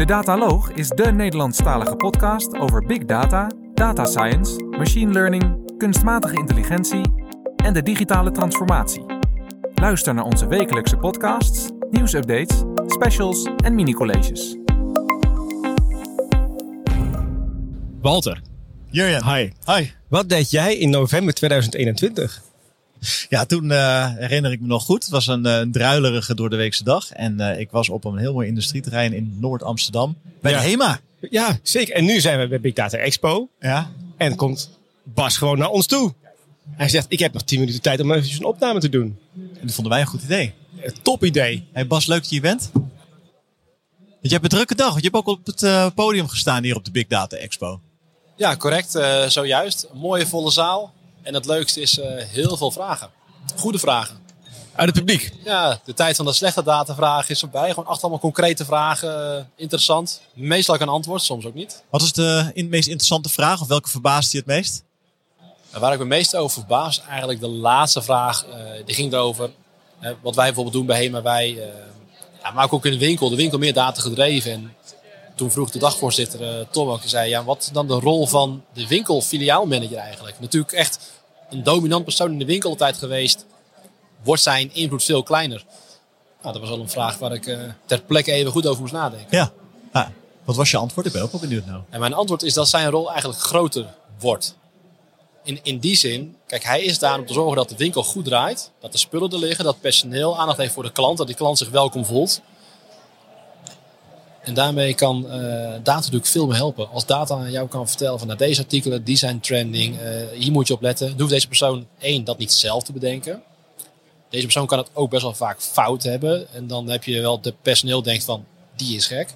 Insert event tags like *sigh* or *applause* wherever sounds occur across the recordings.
De Dataloog is de Nederlandstalige podcast over big data, data science, machine learning, kunstmatige intelligentie en de digitale transformatie. Luister naar onze wekelijkse podcasts, nieuwsupdates, specials en mini-colleges. Walter, Jurjen. hi. Hi. Wat deed jij in november 2021? Ja, toen eh, herinner ik me nog goed. Het was een, eh, een druilerige door de weekse dag. En eh, ik was op een heel mooi industrieterrein in Noord-Amsterdam. Bij Ja. de HEMA. Ja, zeker. En nu zijn we bij Big Data Expo. Ja. En komt Bas gewoon naar ons toe. Hij zegt, ik heb nog 10 minuten tijd om even een opname te doen. En dat vonden wij een goed idee. Top idee. Hey Bas, leuk dat je hier bent. Want je hebt een drukke dag. Want je hebt ook op het eh, podium gestaan hier op de Big Data Expo. Ja, correct. eh, zojuist. Een mooie volle zaal. En het leukste is eh, heel veel vragen. Goede vragen. Uit het publiek. Ja, de tijd van de slechte datavragen is voorbij. Gewoon acht allemaal concrete vragen. eh, interessant. Meestal ook een antwoord, soms ook niet. Wat is de meest interessante vraag? Of welke verbaast je het meest? En waar ik me meest over verbaas, eigenlijk de laatste vraag. eh, die ging erover. wat wij bijvoorbeeld doen bij HEMA. Wij ja, maken ook in de winkel. De winkel meer data gedreven. En toen vroeg de dagvoorzitter eh, Tom ook. Zei, ja, wat is dan de rol van de winkelfiliaalmanager eigenlijk? Natuurlijk echt een dominant persoon in de winkel altijd geweest. Wordt zijn invloed veel kleiner? Nou, dat was wel een vraag waar ik eh, ter plekke even goed over moest nadenken. Ja. Ah, wat was je antwoord? Ik ben ook wel benieuwd nou. En mijn antwoord is dat zijn rol eigenlijk groter wordt. In, in die zin, kijk, hij is daar om te zorgen dat de winkel goed draait. Dat de spullen er liggen, dat personeel aandacht heeft voor de klant. Dat die klant zich welkom voelt. En daarmee kan eh, data natuurlijk veel meer helpen. Als data aan jou kan vertellen van nou, deze artikelen, die zijn trending. eh, hier moet je op letten. Dan hoeft deze persoon één, dat niet zelf te bedenken. Deze persoon kan het ook best wel vaak fout hebben. En dan heb je wel de personeel denkt van, die is gek.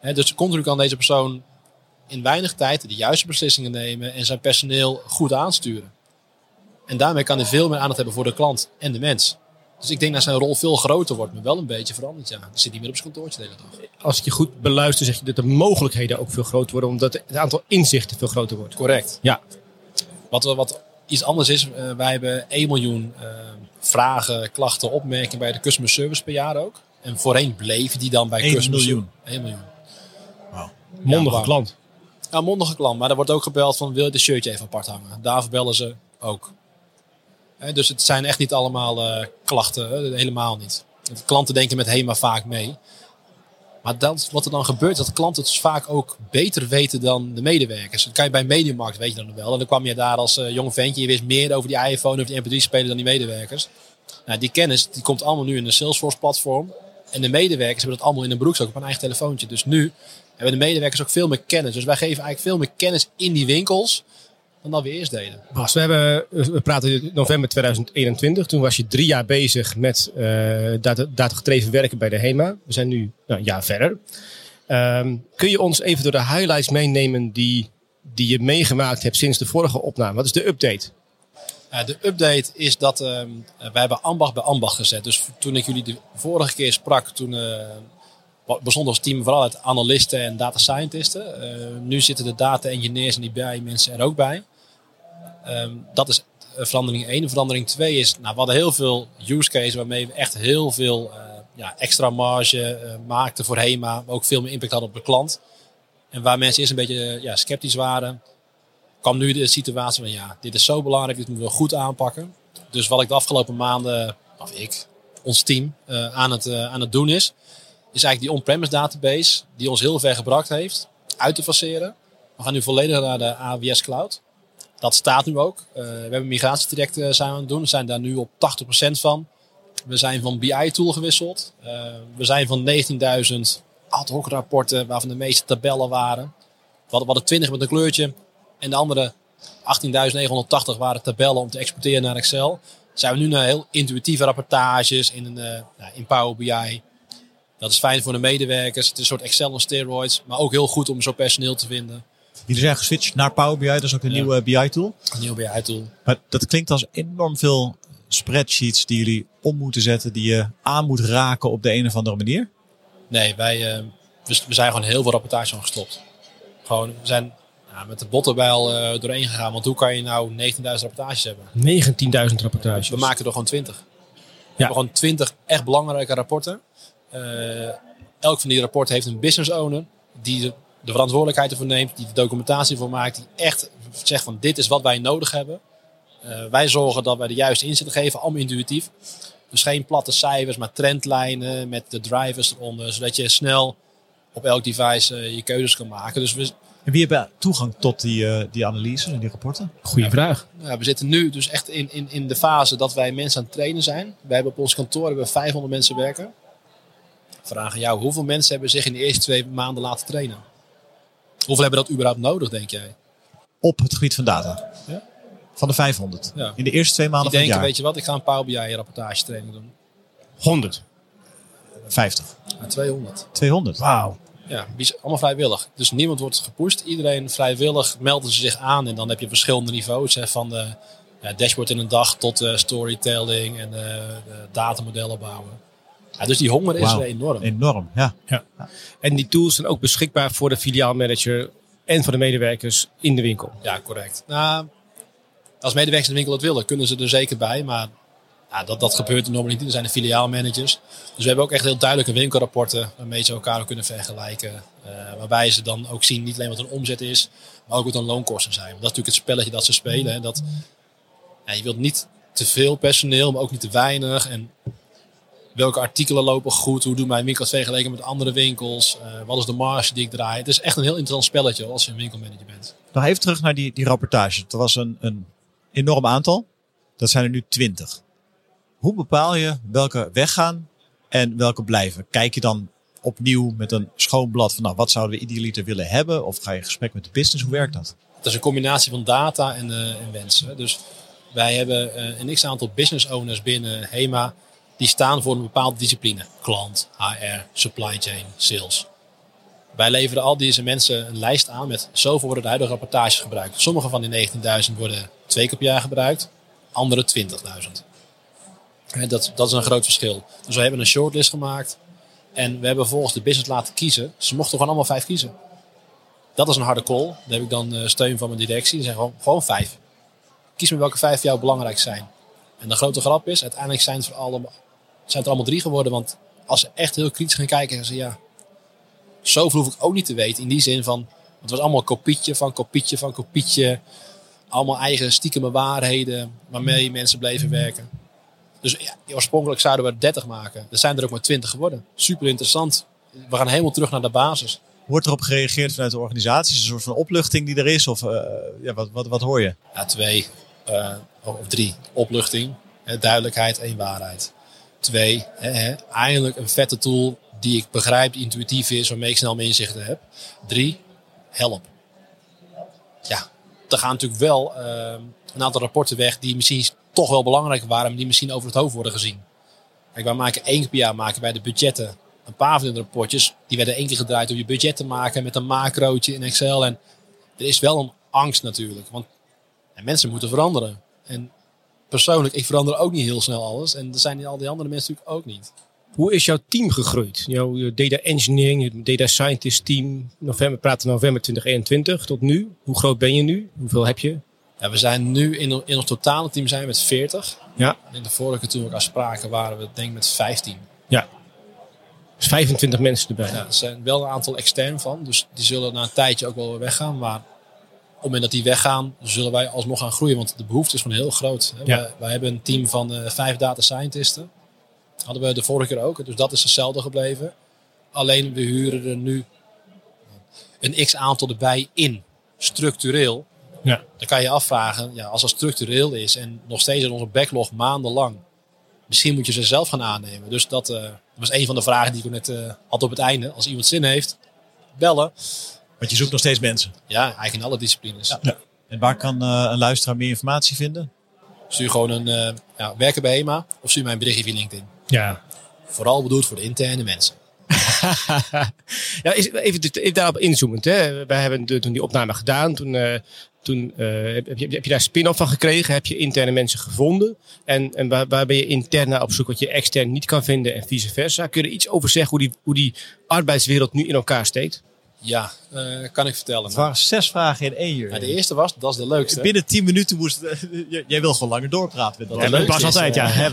Hè, dus continu kan deze persoon in weinig tijd de juiste beslissingen nemen en zijn personeel goed aansturen. En daarmee kan hij veel meer aandacht hebben voor de klant en de mens. Dus ik denk dat zijn rol veel groter wordt, maar wel een beetje veranderd. Ja. Hij zit niet meer op zijn kantoortje de hele dag. Als ik je goed beluister, zeg je dat de mogelijkheden ook veel groter worden. Omdat het aantal inzichten veel groter wordt. Correct. Ja. Wat, wat iets anders is, eh, wij hebben 1 miljoen eh, vragen, klachten, opmerkingen bij de customer service per jaar ook. En voorheen bleven die dan bij 1 customer miljoen. service. 1 miljoen. Mondige wauw. klant. Ja, mondige klant. Maar er wordt ook gebeld van wil je de shirtje even apart hangen. Daarvoor bellen ze ook. Dus het zijn echt niet allemaal eh, klachten. helemaal niet. Klanten denken met HEMA vaak mee. Maar wat er dan gebeurt, dat klanten het dus vaak ook beter weten dan de medewerkers. Dat kan je bij Mediamarkt, weet je dan wel. En dan kwam je daar als eh, jong ventje, je wist meer over die iPhone, over die MP3-speler dan die medewerkers. Nou, die kennis die komt allemaal nu in een Salesforce-platform. En de medewerkers hebben dat allemaal in een broekzak op een eigen telefoontje. Dus nu hebben de medewerkers ook veel meer kennis. Dus wij geven eigenlijk veel meer kennis in die winkels dan dat we eerst deden. Bas, we, hebben, praten in november 2021. Toen was je drie jaar bezig met eh data, datagedreven werken bij de HEMA. We zijn nu nou, een jaar verder. Ehm, kun je ons even door de highlights meenemen die, die je meegemaakt hebt sinds de vorige opname? Wat is de update? Uh, de update is dat ehm, wij hebben ambacht bij ambacht gezet. Dus toen ik jullie de vorige keer sprak, toen eh, bestond ons team vooral uit analisten en data scientisten. Eh, nu zitten de data engineers en die bij mensen er ook bij. Ehm, dat is eh, verandering 1. Verandering 2 is, nou, we hadden heel veel use cases waarmee we echt heel veel eh, ja, extra marge maakten voor HEMA. Maar ook veel meer impact hadden op de klant. En waar mensen eerst een beetje ja, sceptisch waren, kwam nu de situatie van ja, dit is zo belangrijk, dit moeten we goed aanpakken. Dus wat ik de afgelopen maanden, of ik, ons team, aan, het, aan het doen is, is eigenlijk die on-premise database, die ons heel ver gebracht heeft, uit te faceren. We gaan nu volledig naar de AWS Cloud. Dat staat nu ook. Eh, we hebben een migratietraject eh, zijn we aan het doen. We zijn daar nu op 80% van. We zijn van BI-tool gewisseld. Eh, we zijn van 19.000 ad hoc rapporten, waarvan de meeste tabellen waren. We hadden, we hadden 20 met een kleurtje. En de andere 18.980 waren tabellen om te exporteren naar Excel. Zijn we nu naar heel intuïtieve rapportages in, een, nou, in Power BI. Dat is fijn voor de medewerkers. Het is een soort Excel on steroids. Maar ook heel goed om zo personeel te vinden. Jullie zijn geswitcht naar Power BI. Dat is ook een Ja. nieuwe BI-tool. Een nieuw BI-tool. Maar dat klinkt als enorm veel spreadsheets die jullie om moeten zetten. Die je aan moet raken op de een of andere manier. Nee, wij eh, we, we zijn gewoon heel veel rapportages aan gestopt. Gewoon, we zijn ja, met de bottenbijl eh doorheen gegaan. Want hoe kan je nou 19.000 rapportages hebben? 19.000 rapportages. We maken er gewoon 20. We hebben gewoon 20 echt belangrijke rapporten. Eh, elk van die rapporten heeft een business owner. die de, de verantwoordelijkheid ervoor neemt, die de documentatie voor maakt, die echt zegt van dit is wat wij nodig hebben. Eh, wij zorgen dat wij de juiste inzichten geven, allemaal intuïtief. Dus geen platte cijfers, maar trendlijnen met de drivers eronder, zodat je snel op elk device eh, je keuzes kan maken. Dus we, En wie hebben toegang tot die, eh, die analyses en die rapporten? Goeie vraag. Ja, we zitten nu dus echt in, in, in de fase dat wij mensen aan het trainen zijn. We hebben op ons kantoor hebben we 500 mensen werken. Vragen jou, hoeveel mensen hebben zich in de eerste twee maanden laten trainen? Hoeveel hebben dat überhaupt nodig, denk jij? Op het gebied van data. Ja. Van de 500. Ja. In de eerste twee Die maanden van het jaar. weet je wat, ik ga een Power BI rapportagetraining doen. 100. 50. Ja, 200. 200. Wauw. Ja, allemaal vrijwillig. Dus niemand wordt gepusht. Iedereen vrijwillig melden ze zich aan. En dan heb je verschillende niveaus. Hè, van de ja, dashboard in een dag tot eh, storytelling en eh, de datamodellen bouwen. Ja, dus die honger is er enorm. Enorm, ja. En die tools zijn ook beschikbaar voor de filiaalmanager en voor de medewerkers in de winkel. Ja, correct. Nou, als medewerkers in de winkel het willen, kunnen ze er zeker bij. Maar ja, dat, dat gebeurt normaliter niet. Er zijn de filiaalmanagers. Dus we hebben ook echt heel duidelijke winkelrapporten waarmee ze elkaar ook kunnen vergelijken. Eh, waarbij ze dan ook zien niet alleen wat hun omzet is, maar ook wat hun loonkosten zijn. Want dat is natuurlijk het spelletje dat ze spelen. Hè. Dat, ja, je wilt niet te veel personeel, maar ook niet te weinig. En welke artikelen lopen goed? Hoe doen mijn winkels vergeleken met andere winkels? Eh, wat is de marge die ik draai? Het is echt een heel interessant spelletje als je een winkelmanager bent. Nog even terug naar die, die rapportage. Er was een, een enorm aantal. Dat zijn er nu 20. Hoe bepaal je welke weggaan en welke blijven? Kijk je dan opnieuw met een schoon blad van nou, wat zouden we idealiter willen hebben? Of ga je in gesprek met de business? Hoe werkt dat? Het is een combinatie van data en, eh, en wensen. Dus wij hebben eh, een x-aantal business owners binnen HEMA. Die staan voor een bepaalde discipline. Klant, HR, supply chain, sales. Wij leveren al deze mensen een lijst aan met zoveel worden de huidige rapportages gebruikt. Sommige van die 19.000 worden twee keer per jaar gebruikt. Andere 20.000. Hè, Dat, dat is een groot verschil. Dus we hebben een shortlist gemaakt. En we hebben volgens de business laten kiezen. Ze mochten gewoon allemaal vijf kiezen. Dat is een harde call. Daar heb ik dan eh, steun van mijn directie. Die zeggen gewoon, gewoon vijf. Kies maar welke vijf jou belangrijk zijn. En de grote grap is, uiteindelijk zijn het, voor allemaal, zijn het er allemaal drie geworden. Want als ze echt heel kritisch gaan kijken, zeggen ze ja, zoveel hoef ik ook niet te weten. In die zin van, het was allemaal kopietje van kopietje van kopietje. Allemaal eigen stiekeme waarheden waarmee mensen bleven werken. Dus ja, oorspronkelijk zouden we er 30 maken. Er zijn er ook maar 20 geworden. Super interessant. We gaan helemaal terug naar de basis. Wordt erop gereageerd vanuit de organisatie? Is een soort van opluchting die er is? Of eh, ja, wat, wat, wat hoor je? Ja, twee eh, of drie. Opluchting, duidelijkheid, één waarheid. Twee, hè, eindelijk een vette tool die ik begrijp, die intuïtief is, waarmee ik snel mijn inzichten heb. Drie, help. Ja, er gaan natuurlijk wel eh, een aantal rapporten weg die misschien toch wel belangrijk waren, maar die misschien over het hoofd worden gezien. Kijk, wij maken één keer per jaar maken wij de budgetten. Een paar van de rapportjes, die werden één keer gedraaid om je budget te maken met een macrootje in Excel. En er is wel een angst natuurlijk, want en mensen moeten veranderen. En persoonlijk, ik verander ook niet heel snel alles. En er zijn al die andere mensen natuurlijk ook niet. Hoe is jouw team gegroeid? Jouw data engineering, data scientist team. November, we praten november 2021 tot nu. Hoe groot ben je nu? Hoeveel heb je? Ja, we zijn nu in, in ons totale team zijn we met 40. Ja. In de vorige toen we elkaar spraken waren we denk ik met 15. Ja. Dus 25 mensen erbij. Ja, er zijn wel een aantal extern van. Dus die zullen na een tijdje ook wel weer weggaan. Maar op het moment dat die weggaan, zullen wij alsnog gaan groeien. Want de behoefte is gewoon heel groot. hè. Ja. Wij, wij hebben een team van eh, vijf data scientisten. Hadden we de vorige keer ook. Dus dat is hetzelfde gebleven. Alleen we huren er nu een x-aantal erbij in. Structureel. Ja. Dan kan je je afvragen, ja, als dat structureel is en nog steeds in onze backlog maandenlang. Misschien moet je ze zelf gaan aannemen. Dus dat, eh, was een van de vragen die ik net eh, had op het einde. Als iemand zin heeft, bellen. Want je zoekt nog steeds mensen. Ja, eigenlijk in alle disciplines. En waar kan eh, een luisteraar meer informatie vinden? Stuur gewoon een eh, ja, werken bij HEMA of stuur mij een berichtje via LinkedIn. Ja. Vooral bedoeld voor de interne mensen. *laughs* ja, is- even, even daarop inzoomend. Hè. Wij hebben de- toen die opname gedaan. Toen, eh, toen eh, heb, je, heb je daar spin-off van gekregen. Heb je interne mensen gevonden. En, en waar, waar ben je intern naar op zoek wat je extern niet kan vinden. En vice versa. Kun je er iets over zeggen hoe die, hoe die arbeidswereld nu in elkaar steekt? Ja, eh, kan ik vertellen. Het waren zes vragen in één uur. De eerste was, dat is de leukste. Binnen tien minuten moest... *laughs* J- jij wil gewoon langer doorpraten met dat. Dat was altijd, ja. *laughs*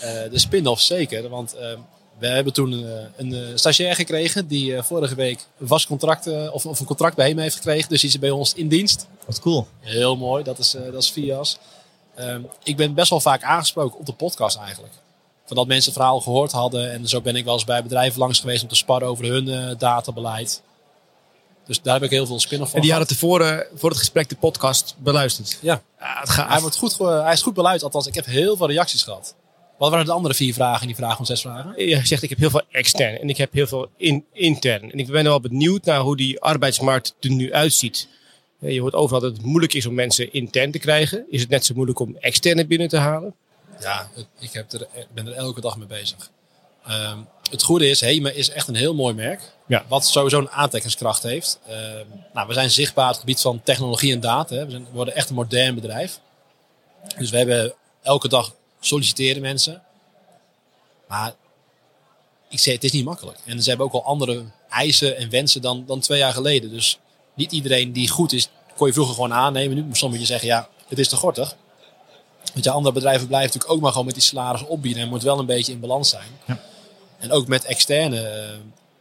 Eh, de spin-off zeker. Want eh, We hebben toen een, een, stagiair gekregen die eh, vorige week een vast contract eh, of, of een contract bij hem heeft gekregen. Dus die is bij ons in dienst. Wat cool. Heel mooi, dat is, eh, dat is Vias. Ehm, ik ben best wel vaak aangesproken op de podcast eigenlijk. Van dat mensen het verhaal gehoord hadden. En zo ben ik wel eens bij bedrijven langs geweest om te sparren over hun eh, databeleid. Dus daar heb ik heel veel spin-off van En die hadden tevoren voor het gesprek de podcast beluisterd. Ja, Ja, het gaat. hij, wordt goed, hij is goed beluid. Althans, ik heb heel veel reacties gehad. Wat waren de andere vier vragen in die vraag om zes vragen? Je zegt, ik heb heel veel extern en ik heb heel veel in, intern. En ik ben wel benieuwd naar hoe die arbeidsmarkt er nu uitziet. Eh, Je hoort overal dat het moeilijk is om mensen intern te krijgen. Is het net zo moeilijk om externe binnen te halen? Ja, het- ik heb er, ben er elke dag mee bezig. Ehm, het goede is, Hema is echt een heel mooi merk. Ja. Wat sowieso een aantrekkingskracht heeft. Ehm, nou, we zijn zichtbaar op het gebied van technologie en data. Hè. We, zijn, we worden echt een modern bedrijf. Dus we hebben elke dag solliciteren mensen. Maar ik zeg, het is niet makkelijk. En ze hebben ook al andere eisen en wensen dan, dan twee jaar geleden. Dus niet iedereen die goed is, kon je vroeger gewoon aannemen. Nu moet je zeggen, ja, het is te gortig. Want ja, andere bedrijven blijven natuurlijk ook maar gewoon met die salaris opbieden. En moet wel een beetje in balans zijn. Ja. En ook met externe. eh,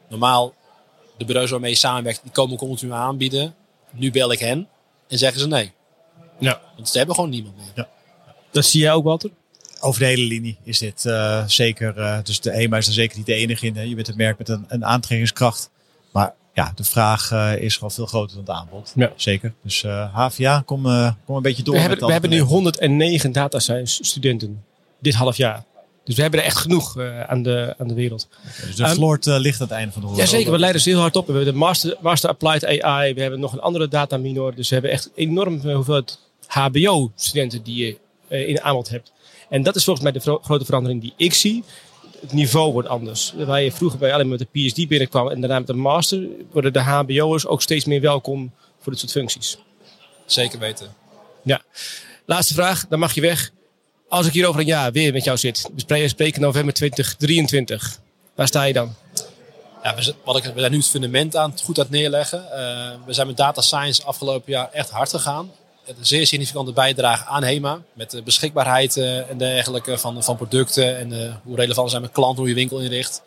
normaal, de bureaus waarmee je samenwerkt, die komen continu aanbieden. Nu bel ik hen en zeggen ze nee. Ja. Want ze hebben gewoon niemand meer. Dat zie jij ook, Walter? Over de hele linie is dit eh, zeker. eh, dus de EMA is er zeker niet de enige in. Hè. Je bent een merk met een, een aantrekkingskracht. Maar ja, de vraag eh, is gewoon veel groter dan het aanbod. Ja. Zeker. Dus eh, HVA, kom, eh, kom een beetje door. We met hebben, we hebben nu talenten. 109 data science studenten dit half jaar. Dus we hebben er echt genoeg aan, de, aan de wereld. Dus de Ehm, floort ligt aan het einde van de ronde. Jazeker, we leiden ze heel hard op. We hebben de Master, Master Applied AI. We hebben nog een andere data minor. Dus we hebben echt enorm veel hoeveelheid HBO-studenten die je in aanbod hebt. En dat is volgens mij de grote verandering die ik zie. Het niveau wordt anders. Waar je vroeger bij alleen met de PhD binnenkwam en daarna met de master, worden de HBO'ers ook steeds meer welkom voor dit soort functies. Zeker weten. Ja. Laatste vraag, dan mag je weg. Als ik hier over een jaar weer met jou zit, we spreken- november 2023. Waar sta je dan? Ja, we, wat ik, we zijn nu het fundament aan het goed aan het neerleggen. Eh, we zijn met data science afgelopen jaar echt hard gegaan. Een zeer significante bijdrage aan HEMA. Met de beschikbaarheid eh, en dergelijke van, van producten. En eh, hoe relevant zijn met klanten, hoe je winkel inricht.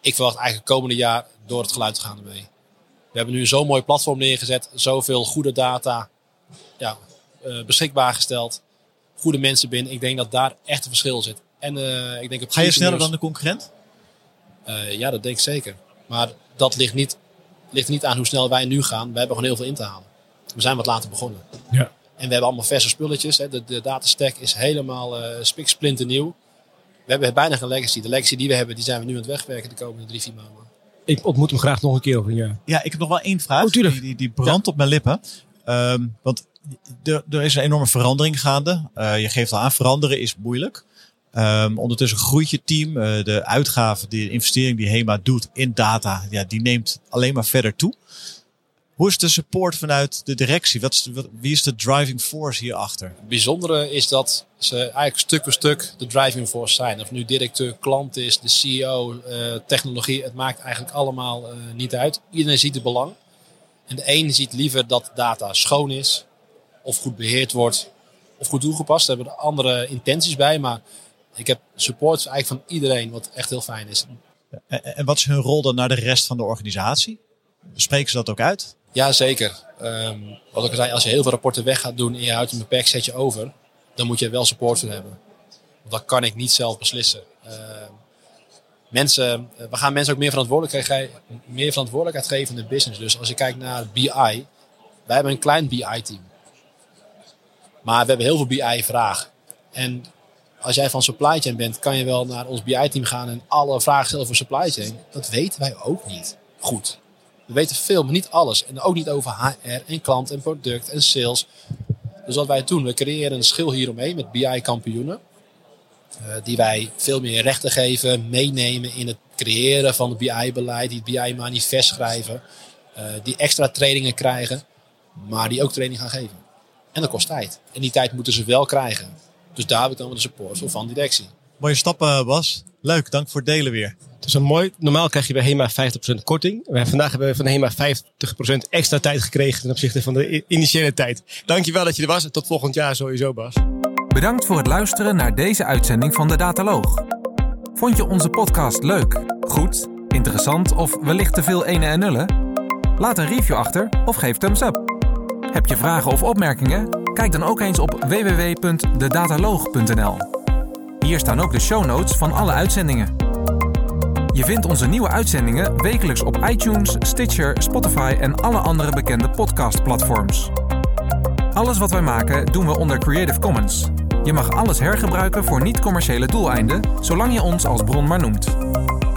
Ik verwacht eigenlijk komende jaar door het geluid te gaan ermee. We hebben nu zo'n mooi platform neergezet. Zoveel goede data ja, eh, beschikbaar gesteld. Goede mensen binnen. Ik denk dat daar echt een verschil zit. En, ik denk op Ga je sneller dan de concurrent? ja, dat denk ik zeker. Maar dat ligt niet, ligt niet aan hoe snel wij nu gaan. We hebben gewoon heel veel in te halen. We zijn wat later begonnen. Ja. En we hebben allemaal verse spulletjes. Hè. De, de datastack is helemaal uh, spiksplinternieuw. We hebben bijna geen legacy. De legacy die we hebben, die zijn we nu aan het wegwerken de komende drie, vier maanden. Ik ontmoet hem graag nog een keer over een jaar. Ja, ik heb nog wel één vraag. Oh, tuurlijk. Die, die, die brandt op mijn lippen. Ehm, want er, er is een enorme verandering gaande. Eh, je geeft al aan, veranderen is moeilijk. Ehm, ondertussen groeit je team. Eh, de uitgaven, de investering die HEMA doet in data, ja, die neemt alleen maar verder toe. Hoe is de support vanuit de directie? Wat is de- wat- wie is de driving force hierachter? Het bijzondere is dat ze eigenlijk stuk voor stuk de driving force zijn. Of nu directeur, klant is, de CEO, eh, technologie. Het maakt eigenlijk allemaal eh, niet uit. Iedereen ziet het belang. En de een ziet liever dat data schoon is. Of goed beheerd wordt. Of goed toegepast. Daar hebben er andere intenties bij. Maar ik heb support eigenlijk van iedereen. Wat echt heel fijn is. En wat is hun rol dan naar de rest van de organisatie? Spreken ze dat ook uit? Ja, zeker. Ehm, wat ik al zei, als je heel veel rapporten weg gaat doen en je houdt een beperkt setje over, dan moet je wel support voor hebben. Dat kan ik niet zelf beslissen. Ehm, mensen, eh, we gaan mensen ook meer verantwoordelijkheid, meer verantwoordelijkheid geven in de business. Dus als je kijkt naar BI, wij hebben een klein BI-team. Maar we hebben heel veel BI-vragen. En als jij van supply chain bent, kan je wel naar ons BI-team gaan en alle vragen stellen voor supply chain. Dat weten wij ook niet goed. We weten veel, maar niet alles. En ook niet over HR en klant en product en sales. Dus wat wij doen, we creëren een schil hieromheen met BI-kampioenen. eh, die wij veel meer rechten geven, meenemen in het creëren van het BI-beleid, die het BI-manifest schrijven. eh, die extra trainingen krijgen, maar die ook training gaan geven. En dat kost tijd. En die tijd moeten ze wel krijgen. Dus daar heb ik dan de support voor van directie. Mooie stappen, Bas. Leuk, dank voor het delen weer. Het is een mooi. Normaal krijg je bij HEMA 50% korting. Maar vandaag hebben we van HEMA 50% extra tijd gekregen ten opzichte van de initiële tijd. Dankjewel dat je er was. en Tot volgend jaar sowieso, Bas. Bedankt voor het luisteren naar deze uitzending van de Dataloog. Vond je onze podcast leuk, goed, interessant of wellicht te veel ene en nullen? Laat een review achter of geef thumbs up. Heb je vragen of opmerkingen? Kijk dan ook eens op www.dedataloog.nl. Hier staan ook de show notes van alle uitzendingen. Je vindt onze nieuwe uitzendingen wekelijks op iTunes, Stitcher, Spotify en alle andere bekende podcastplatforms. Alles wat wij maken doen we onder Creative Commons. Je mag alles hergebruiken voor niet-commerciële doeleinden, zolang je ons als bron maar noemt.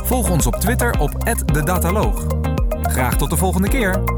Volg ons op Twitter op @dedataloog. Graag tot de volgende keer.